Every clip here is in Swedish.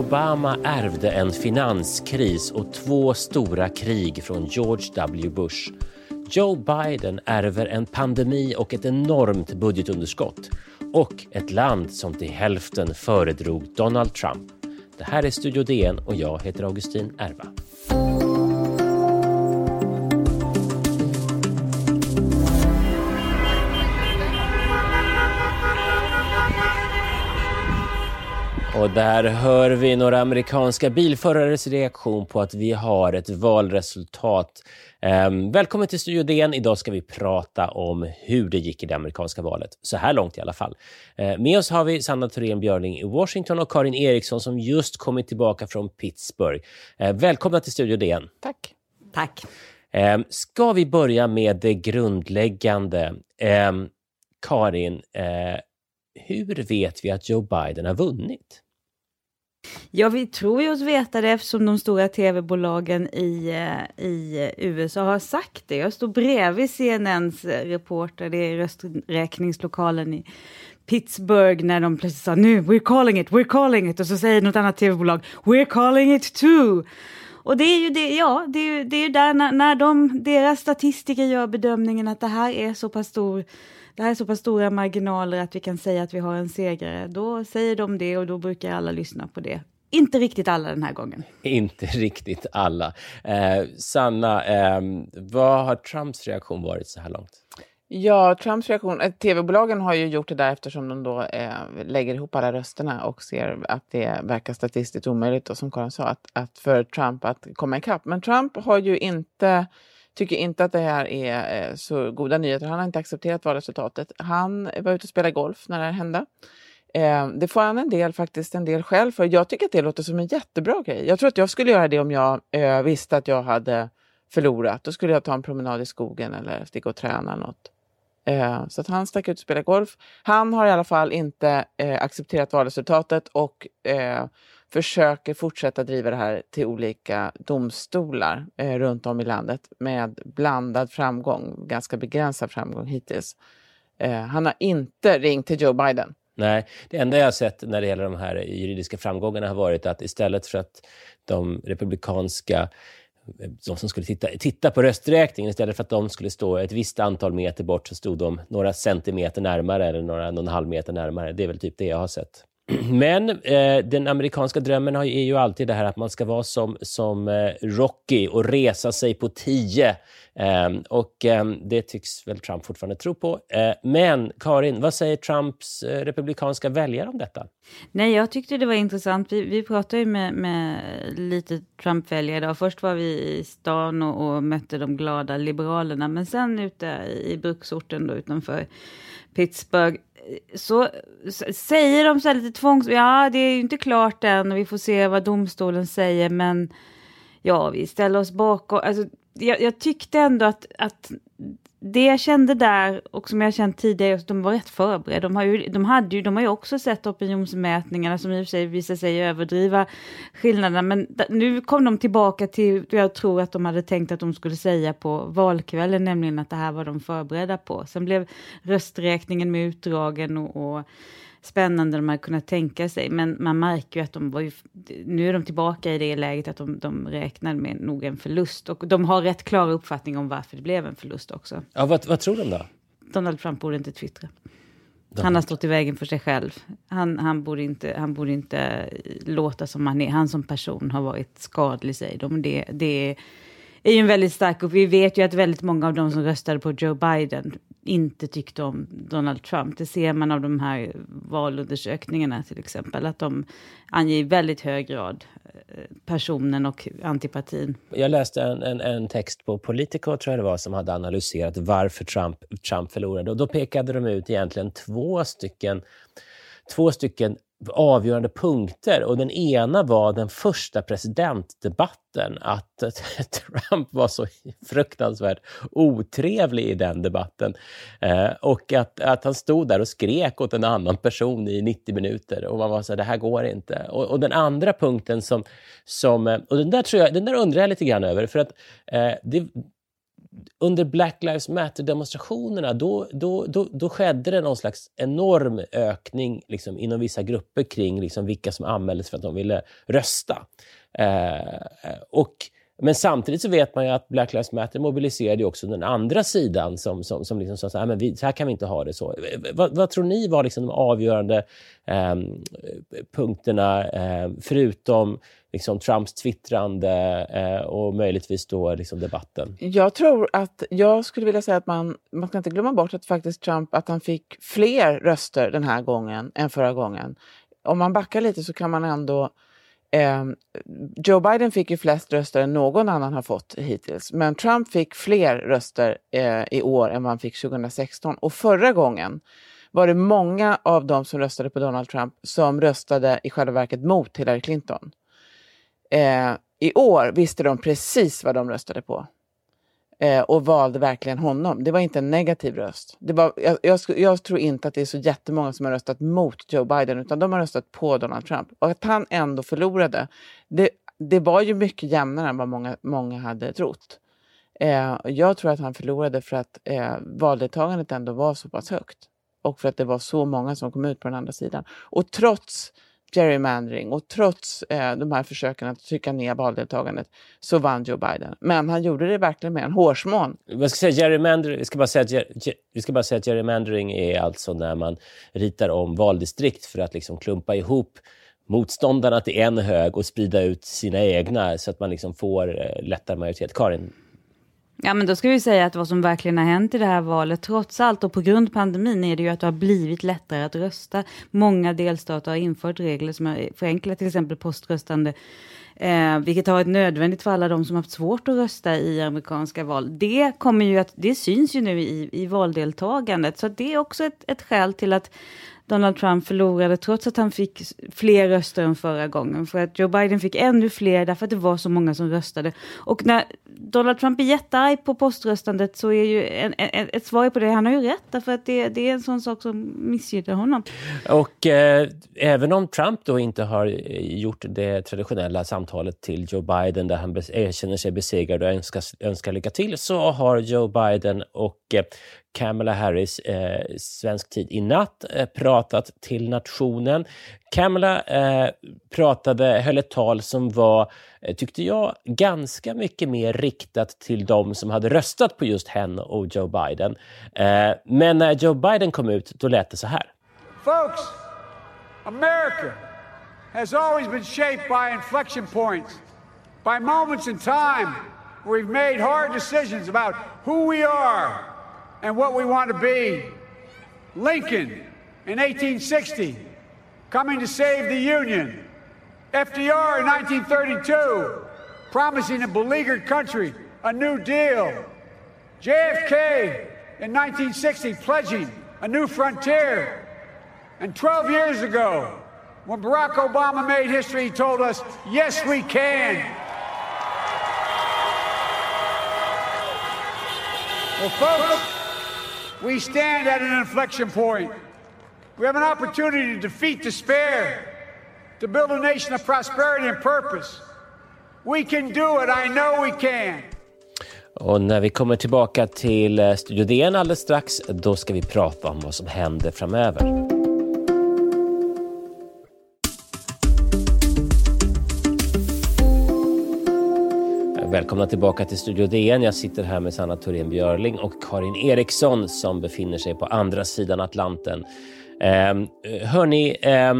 Obama ärvde en finanskris och två stora krig från George W Bush. Joe Biden ärver en pandemi och ett enormt budgetunderskott och ett land som till hälften föredrog Donald Trump. Det här är Studio DN och jag heter Augustin Erva. Och där hör vi några amerikanska bilförares reaktion på att vi har ett valresultat. Um, välkommen till Studio DN. Idag ska vi prata om hur det gick i det amerikanska valet. Så här långt i alla fall. Uh, med oss har vi Sanna Thorén Björling i Washington och Karin Eriksson som just kommit tillbaka från Pittsburgh. Uh, välkomna till Studio DN. Tack. Tack. Ska vi börja med det grundläggande? Karin, uh, hur vet vi att Joe Biden har vunnit? Ja, vi tror ju oss veta det eftersom de stora tv-bolagen i, eh, i USA har sagt det. Jag står bredvid CNNs eh, reporter, det är rösträkningslokalen i Pittsburgh när de plötsligt sa nu, we're calling it, we're calling it och så säger något annat tv-bolag, we're calling it too. Och det är ju det, ja, det är ju, det är ju där när, när de, deras statistiker gör bedömningen att det här är så pass stor det här är så pass stora marginaler att vi kan säga att vi har en segrare. Då säger de det och då brukar alla lyssna på det. Inte riktigt alla den här gången. Inte riktigt alla. Eh, Sanna, eh, vad har Trumps reaktion varit så här långt? Ja, Trumps reaktion... Eh, tv-bolagen har ju gjort det där eftersom de då eh, lägger ihop alla rösterna och ser att det verkar statistiskt omöjligt, och som Karin sa, att, att för Trump att komma ikapp. Men Trump har ju inte tycker inte att det här är eh, så goda nyheter. Han har inte accepterat valresultatet. Han var ute och spelade golf när det här hände. Eh, det får han en del, faktiskt en del själv för. Jag tycker att det låter som en jättebra grej. Jag tror att jag skulle göra det om jag eh, visste att jag hade förlorat. Då skulle jag ta en promenad i skogen eller sticka och träna något. Så att han stack ut och spelade golf. Han har i alla fall inte accepterat valresultatet och försöker fortsätta driva det här till olika domstolar eh, runt om i landet med blandad framgång, ganska begränsad framgång hittills. Eh, han har inte ringt till Joe Biden. Nej, det enda jag har sett när det gäller de här juridiska framgångarna har varit att istället för att de republikanska eh, de som skulle titta, titta på rösträkningen, istället för att de skulle stå ett visst antal meter bort, så stod de några centimeter närmare eller några, någon halv meter närmare. Det är väl typ det jag har sett. Men eh, den amerikanska drömmen är ju alltid det här att man ska vara som, som eh, Rocky och resa sig på tio. Eh, och ehm, det tycks väl Trump fortfarande tro på. Eh, men Karin, vad säger Trumps eh, republikanska väljare om detta? Nej, jag tyckte det var intressant. Vi, vi pratade ju med, med lite Trump-väljare. Först var vi i stan och, och, mötte de glada liberalerna, men sen ute i bruksorten då, utanför Pittsburgh så säger de så här lite tvångs... Ja, det är ju inte klart än och vi får se vad domstolen säger, men ja, vi ställer oss bakom. Alltså, jag, jag tyckte ändå att, att det jag kände där och som jag känt tidigare, de var rätt förberedda. De har ju, de hade ju, de har ju också sett opinionsmätningarna som i och för sig visar sig överdriva skillnaderna. Men nu kom de tillbaka till vad jag tror att de hade tänkt att de skulle säga på valkvällen, nämligen att det här var de förberedda på. Sen blev rösträkningen med utdragen och, och spännande de hade kunnat tänka sig. Men man märker ju att de var ju, nu är de tillbaka i det läget att de, de räknar med nog en förlust. Och de har rätt klar uppfattning om varför det blev en förlust också. Ja, vad, vad tror de då? Donald Trump borde inte twittra. Han har stått i vägen för sig själv. Han, han, borde inte, han borde inte låta som han är. Han som person har varit skadlig, säger de. Det, det är ju en väldigt stark och vi vet ju att väldigt många av de som röstade på Joe Biden inte tyckte om Donald Trump. Det ser man av de här valundersökningarna till exempel, att de anger i väldigt hög grad eh, personen och antipatin. Jag läste en, en, en, text på Politico, tror jag det var, som hade analyserat varför Trump, Trump förlorade. Och då pekade de ut egentligen två stycken, två stycken avgörande punkter. Och den ena var den första presidentdebatten, att Trump var så fruktansvärt otrevlig i den debatten. Eh, och att, att han stod där och skrek åt en annan person i 90 minuter och man var så här, det här går inte. Och, och den andra punkten som, som eh, och den där, tror jag, den där undrar jag lite grann över, för att eh, det, under Black Lives Matter-demonstrationerna då, då, då, då skedde det någon slags enorm ökning liksom, inom vissa grupper kring liksom, vilka som anmäldes för att de ville rösta. Eh, och men samtidigt så vet man ju att Black Lives Matter mobiliserade också den andra sidan som, som, som liksom sa så här, ah, men vi, så här kan vi inte ha det så. Eh, eh, vad, vad tror ni var liksom de avgörande ehm, eh, punkterna, eh, förutom liksom Trumps twittrande eh, och möjligtvis då liksom debatten? Jag tror att, jag skulle vilja säga att man, man ska inte glömma bort att faktiskt Trump, att han fick fler röster den här gången än förra gången. Om man backar lite så kan man ändå Eh, Joe Biden fick ju flest röster än någon annan har fått hittills. Men Trump fick fler röster eh, i år än vad han fick 2016. Och förra gången var det många av de som röstade på Donald Trump som röstade i själva verket mot Hillary Clinton. Eh, I år visste de precis vad de röstade på eh, och valde verkligen honom. Det var inte en negativ röst. Det var, jag, jag, jag, tror inte att det är så jättemånga som har röstat mot Joe Biden utan de har röstat på Donald Trump. Och att han ändå förlorade, det, det var ju mycket jämnare än vad många, många hade trott. Eh, jag tror att han förlorade för att eh, valdeltagandet ändå var så pass högt och för att det var så många som kom ut på den andra sidan. Och trots gerrymandering och trots eh, de här försöken att trycka ner valdeltagandet så vann Joe Biden. Men han gjorde det verkligen med en hårsmån. Jag ska säga gerrymandering, vi, ska bara säga att, jag ska bara säga att gerrymandering är alltså när man ritar om valdistrikt för att liksom klumpa ihop motståndarna till en hög och sprida ut sina egna så att man liksom får eh, lättare majoritet. Karin? Ja, men då ska vi säga att vad som verkligen har hänt i det här valet, trots allt och på grund av pandemin, är det ju att det har blivit lättare att rösta. Många delstater har infört regler som har förenklat till exempel poströstande, eh, vilket har varit nödvändigt för alla de som haft svårt att rösta i amerikanska val. Det kommer ju att, det syns ju nu i, i valdeltagandet, så det är också ett, ett skäl till att Donald Trump förlorade trots att han fick fler röster än förra gången. För att Joe Biden fick ännu fler därför att det var så många som röstade. Och när Donald Trump är jättearg på poströstandet så är ju en, en, ett svar på det, han har ju rätt därför att det, det är en sån sak som missgynnar honom. Och eh, även om Trump då inte har eh, gjort det traditionella samtalet till Joe Biden där han erkänner sig besegrad och önskar, önskar lycka till så har Joe Biden och eh, Kamala Harris eh, svensk tid i natt eh, pratat till nationen. Kamala eh, pratade, höll ett tal som var, eh, tyckte jag, ganska mycket mer riktat till de som hade röstat på just henne och Joe Biden. Eh, men när Joe Biden kom ut, då lät det så här. Folks, America has always been shaped by inflection points, by moments in time where we've made hard decisions about who we are and what we want to be. Lincoln in 1860, coming to save the Union. FDR in 1932, promising a beleaguered country a new deal. JFK in 1960, pledging a new frontier. And 12 years ago, when Barack Obama made history, he told us, yes, we can. Well, folks, we stand at an inflection point. We have an opportunity to defeat despair, to build a nation of prosperity and purpose. We can do it. I know we can. Och när vi kommer tillbaka till eh, Studio DN alldeles strax, då ska vi prata om vad som händer framöver. Välkomna tillbaka till Studio DN. Jag sitter här med Sanna Thorén Björling och Karin Eriksson som befinner sig på andra sidan Atlanten. Eh, hörni, eh,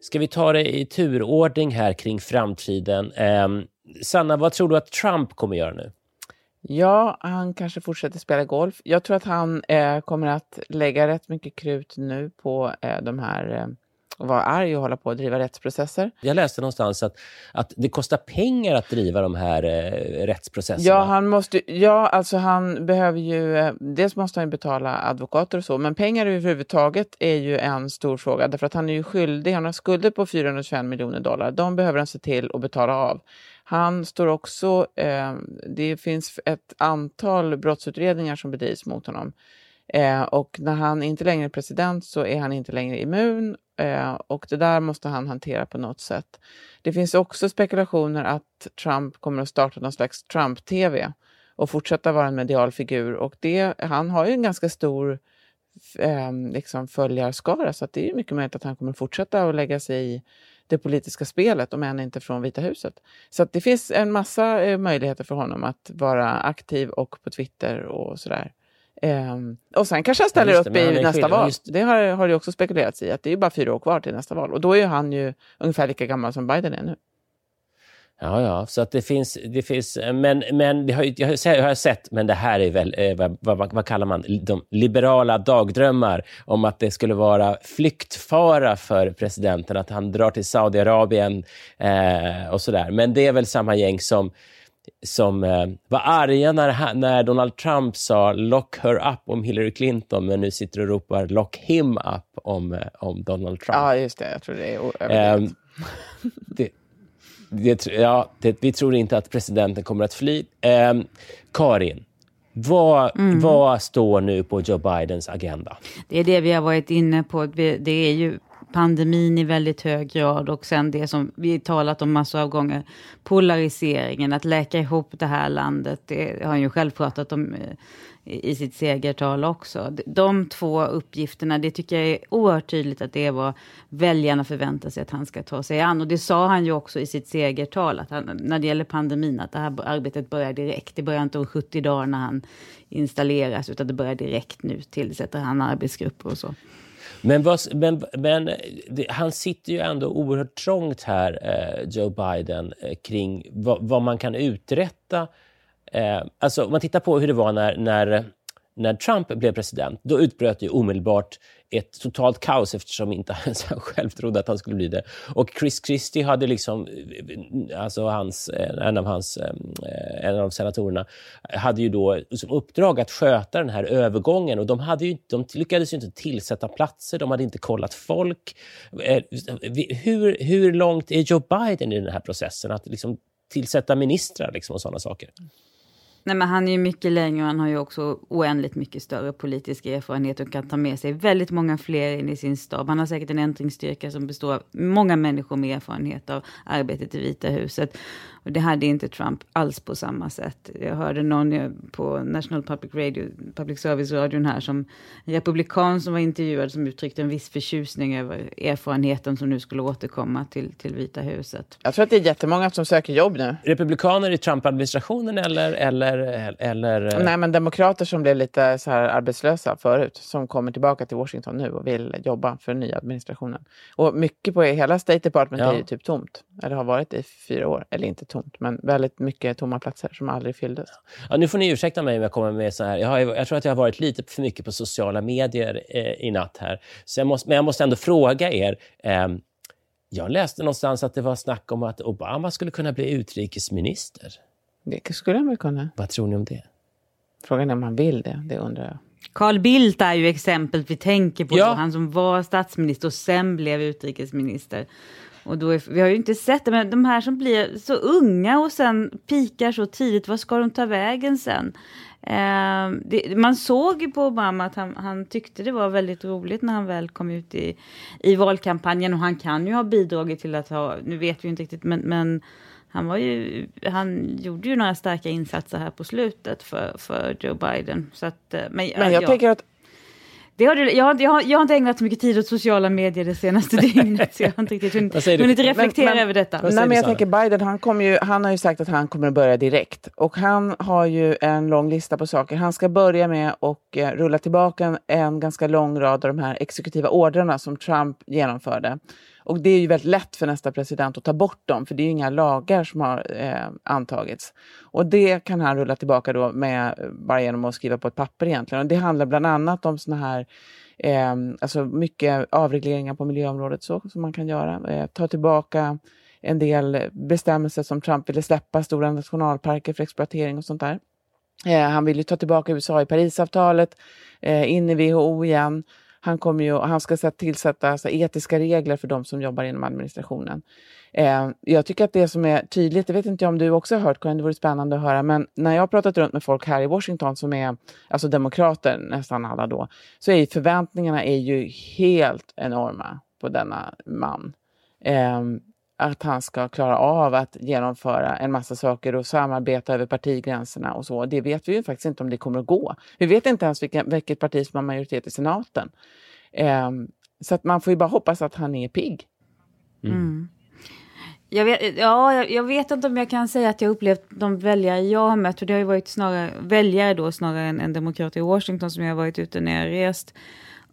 ska vi ta det i turordning här kring framtiden? Eh, Sanna, vad tror du att Trump kommer göra nu? Ja, han kanske fortsätter spela golf. Jag tror att han eh, kommer att lägga rätt mycket krut nu på eh, de här eh, vara arg och hålla på att driva rättsprocesser. Jag läste någonstans att, att det kostar pengar att driva de här eh, rättsprocesserna. Ja, han måste, ja, alltså han behöver ju... Eh, dels måste han betala advokater och så, men pengar överhuvudtaget är ju en stor fråga. Därför att han är ju skyldig, han har skulder på 425 miljoner dollar. De behöver han se till att betala av. Han står också... Eh, det finns ett antal brottsutredningar som bedrivs mot honom. Eh, och när han inte längre är president så är han inte längre immun eh, och det där måste han hantera på något sätt. Det finns också spekulationer att Trump kommer att starta någon slags Trump-TV och fortsätta vara en medial figur. Och det, han har ju en ganska stor eh, liksom följarskara så att det är mycket möjligt att han kommer fortsätta att lägga sig i det politiska spelet, om än inte från Vita huset. Så att det finns en massa eh, möjligheter för honom att vara aktiv och på Twitter och sådär. Um, och sen kanske han ställer ja, upp i nästa val. Just... Det har, har det också spekulerats i, att det är bara fyra år kvar till nästa val. Och då är han ju ungefär lika gammal som Biden är nu. Ja, ja, så att det finns, det finns men, men det har, jag, har, jag har sett, men det här är väl, eh, vad, vad, vad, kallar man de liberala dagdrömmar om att det skulle vara flyktfara för presidenten, att han drar till Saudiarabien eh, och sådär. Men det är väl samma gäng som som eh, var arga när, när Donald Trump sa “lock her up” om Hillary Clinton, men nu sitter och ropar “lock him up” om, eh, om Donald Trump. Ja, just det. Jag tror det är eh, det, det, ja, det, vi tror inte att presidenten kommer att fly. Eh, Karin, vad, mm. vad står nu på Joe Bidens agenda? Det är det vi har varit inne på. Det är ju pandemin i väldigt hög grad och sen det som vi talat om massor av gånger, polariseringen, att läka ihop det här landet. Det har han ju själv pratat om eh, i sitt segertal också. De två uppgifterna, det tycker jag är oerhört tydligt att det är vad väljarna förväntar sig att han ska ta sig an. Och det sa han ju också i sitt segertal, att han, när det gäller pandemin, att det här arbetet börjar direkt. Det börjar inte om 70 dagar när han installeras, utan det börjar direkt nu, tillsätter han arbetsgrupper och så. Men, vad, men, men eh, det, han sitter ju ändå oerhört trångt här, eh, Joe Biden, eh, kring vad, vad, man kan uträtta. Eh, alltså, om man tittar på hur det var när, när, när Trump blev president, då utbröt ju omedelbart ett totalt kaos eftersom inte ens han själv trodde att han skulle bli det. Och Chris Christie hade liksom, alltså hans, eh, en av hans, eh, en av senatorerna, hade ju då som uppdrag att sköta den här övergången och de, hade ju, de lyckades ju inte tillsätta platser, de hade inte kollat folk. Eh, hur, hur långt är Joe Biden i den här processen? Att liksom tillsätta ministrar liksom och sådana saker? Nej, men han är ju mycket längre och han har ju också oändligt mycket större politisk erfarenhet och kan ta med sig väldigt många fler in i sin stab. Han har säkert en ändringsstyrka som består av många människor med erfarenhet av arbetet i Vita huset. Och det hade inte Trump alls på samma sätt. Jag hörde någon på National Public Radio, Public Service-radion här, som en republikan som var intervjuad som uttryckte en viss förtjusning över erfarenheten som nu skulle återkomma till, till Vita huset. Jag tror att det är jättemånga som söker jobb nu. Republikaner i Trump-administrationen eller, eller, eller? Nej, men demokrater som blev lite så här arbetslösa förut, som kommer tillbaka till Washington nu och vill jobba för den nya administrationen. Och mycket på hela State Department ja. är ju typ tomt, eller har varit i fyra år, eller inte tomt, men väldigt mycket tomma platser som aldrig fylldes. Ja, nu får ni ursäkta mig om jag kommer med så här. Jag, har, jag tror att jag har varit lite för mycket på sociala medier eh, i natt här. Så jag måste, men jag måste ändå fråga er. Eh, jag läste någonstans att det var snack om att Obama skulle kunna bli utrikesminister. Det skulle han väl kunna. Vad tror ni om det? Frågan är om han vill det, det undrar jag. Carl Bildt är ju exemplet vi tänker på. Ja. Då, han som var statsminister och sen blev utrikesminister. Och då är, vi har ju inte sett det, men de här som blir så unga och sen pikar så tidigt, vad ska de ta vägen sen? Eh, det, man såg ju på Obama att han, han, tyckte det var väldigt roligt när han väl kom ut i, i valkampanjen och han kan ju ha bidragit till att ha, nu vet vi inte riktigt, men, men han, var ju, han gjorde ju några starka insatser här på slutet för, för Joe Biden. Så att, eh, men, men jag ja. tänker att det har du, jag, jag, har, jag har inte ägnat så mycket tid åt sociala medier det senaste dygnet, så jag har inte riktigt hunnit, hunnit reflektera men, men, över detta. Nej, men jag tänker Biden, han, kommer ju, han har ju sagt att han kommer att börja direkt. Och han har ju en lång lista på saker. Han ska börja med att eh, rulla tillbaka en, en ganska lång rad av de här exekutiva ordrarna som Trump genomförde. Och det är ju väldigt lätt för nästa president att ta bort dem, för det är ju inga lagar som har eh, antagits. Och det kan han rulla tillbaka då med, bara genom att skriva på ett papper egentligen. Och det handlar bland annat om såna här eh, alltså mycket avregleringar på miljöområdet så, som man kan göra. Eh, ta tillbaka en del bestämmelser som Trump ville släppa, stora nationalparker för exploatering och sånt där. Eh, han vill ju ta tillbaka USA i Parisavtalet, eh, in i WHO igen. Han, kommer ju, han ska tillsätta alltså, etiska regler för de som jobbar inom administrationen. Eh, jag tycker att det som är tydligt, det vet inte jag om du också har hört, Karin, det vore spännande att höra, men när jag har pratat runt med folk här i Washington som är alltså demokrater, nästan alla då, så är förväntningarna är ju helt enorma på denna man. Eh, att han ska klara av att genomföra en massa saker och samarbeta över partigränserna och så. Det vet vi ju faktiskt inte om det kommer att gå. Vi vet inte ens vilken, vilket parti som har majoritet i senaten. Eh, så att man får ju bara hoppas att han är pigg. Mm. mm. Jag vet, ja, jag, vet inte om jag kan säga att jag upplevt de väljare jag har mött, för det har ju varit snarare väljare då, snarare än, än demokrater i Washington som jag har varit ute när jag rest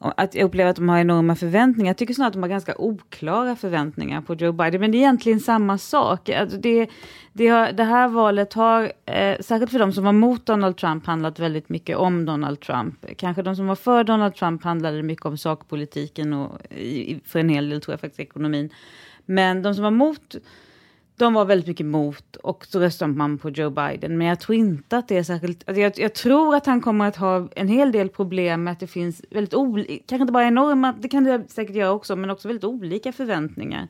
att jag upplever att de har enorma förväntningar. Jag tycker snarare att de har ganska oklara förväntningar på Joe Biden. Men det är egentligen samma sak. Alltså det, det, har, det här valet har, eh, särskilt för de som var mot Donald Trump, handlat väldigt mycket om Donald Trump. Kanske de som var för Donald Trump handlade mycket om sakpolitiken och i, för en hel del tror jag faktiskt ekonomin. Men de som var mot de var väldigt mycket emot och så röstade man på Joe Biden. Men jag tror inte att det är särskilt... Alltså jag, jag, tror att han kommer att ha en hel del problem med att det finns väldigt olika, kanske inte bara enorma, det kan det säkert göra också, men också väldigt olika förväntningar.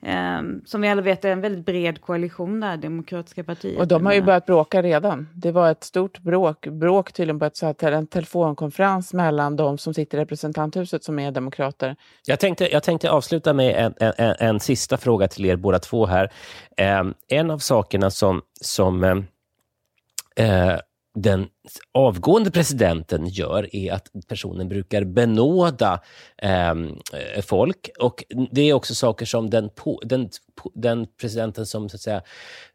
Um, som vi alla vet är en väldigt bred koalition där, Demokratiska partiet. Och de har ju börjat bråka redan. Det var ett stort bråk, bråk tydligen på ett, så här, en telefonkonferens mellan de som sitter i representanthuset som är demokrater. Jag tänkte, jag tänkte avsluta med en, en, en sista fråga till er båda två här. Um, en av sakerna som, som um, uh, den avgående presidenten gör är att personen brukar benåda ehm, eh, folk. Och Det är också saker som den, den, den presidenten som, så att säga,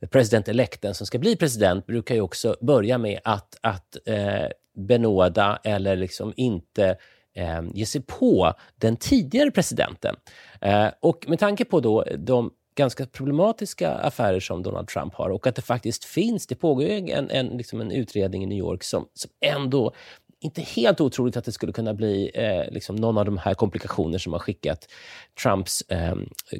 presidentelekten som ska bli president brukar ju också börja med att, att eh, benåda eller liksom inte eh, ge sig på den tidigare presidenten. Eh, och med tanke på då de ganska problematiska affärer som Donald Trump har och att det faktiskt finns, det pågår en, en, liksom en utredning i New York som, som ändå inte helt otroligt att det skulle kunna bli eh, liksom någon av de här komplikationer som har skickat Trumps eh,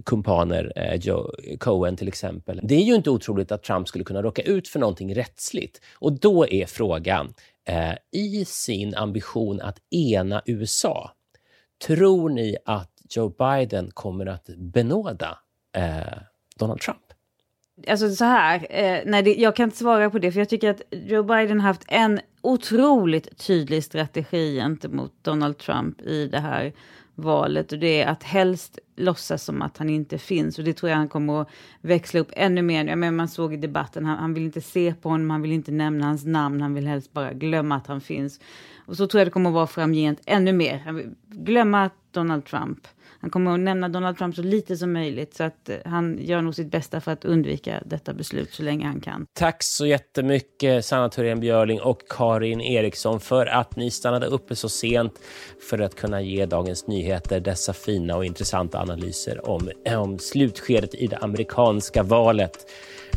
kumpaner, eh, Joe Cohen till exempel. Det är ju inte otroligt att Trump skulle kunna råka ut för någonting rättsligt. Och då är frågan, eh, i sin ambition att ena USA, tror ni att Joe Biden kommer att benåda eh, Donald Trump? Alltså så här, eh, nej, det, jag kan inte svara på det, för jag tycker att Joe Biden har haft en otroligt tydlig strategi gentemot Donald Trump i det här valet och det är att helst låtsas som att han inte finns och det tror jag han kommer att växla upp ännu mer. Jag menar, man såg i debatten, han, han vill inte se på honom, han vill inte nämna hans namn, han vill helst bara glömma att han finns. Och så tror jag det kommer att vara framgent ännu mer. Han vill glömma Donald Trump. Han kommer att nämna Donald Trump så lite som möjligt. Så att eh, han gör nog sitt bästa för att undvika detta beslut så länge han kan. Tack så jättemycket Sanna Thorén Björling och Karin Eriksson för att ni stannade uppe så sent för att kunna ge Dagens Nyheter dessa fina och intressanta analyser om, om slutskedet i det amerikanska valet.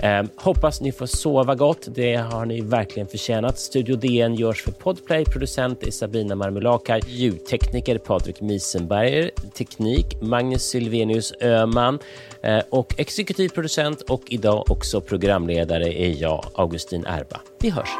Eh, hoppas ni får sova gott. Det har ni verkligen förtjänat. Studio DN görs för Podplay. Producent är Sabina Marmulakai. Ljudtekniker Patrik Miesenberger. Teknik Magnus Silvenius Öman. Eh, och exekutiv producent och idag också programledare är jag, Augustin Erba. Vi hörs.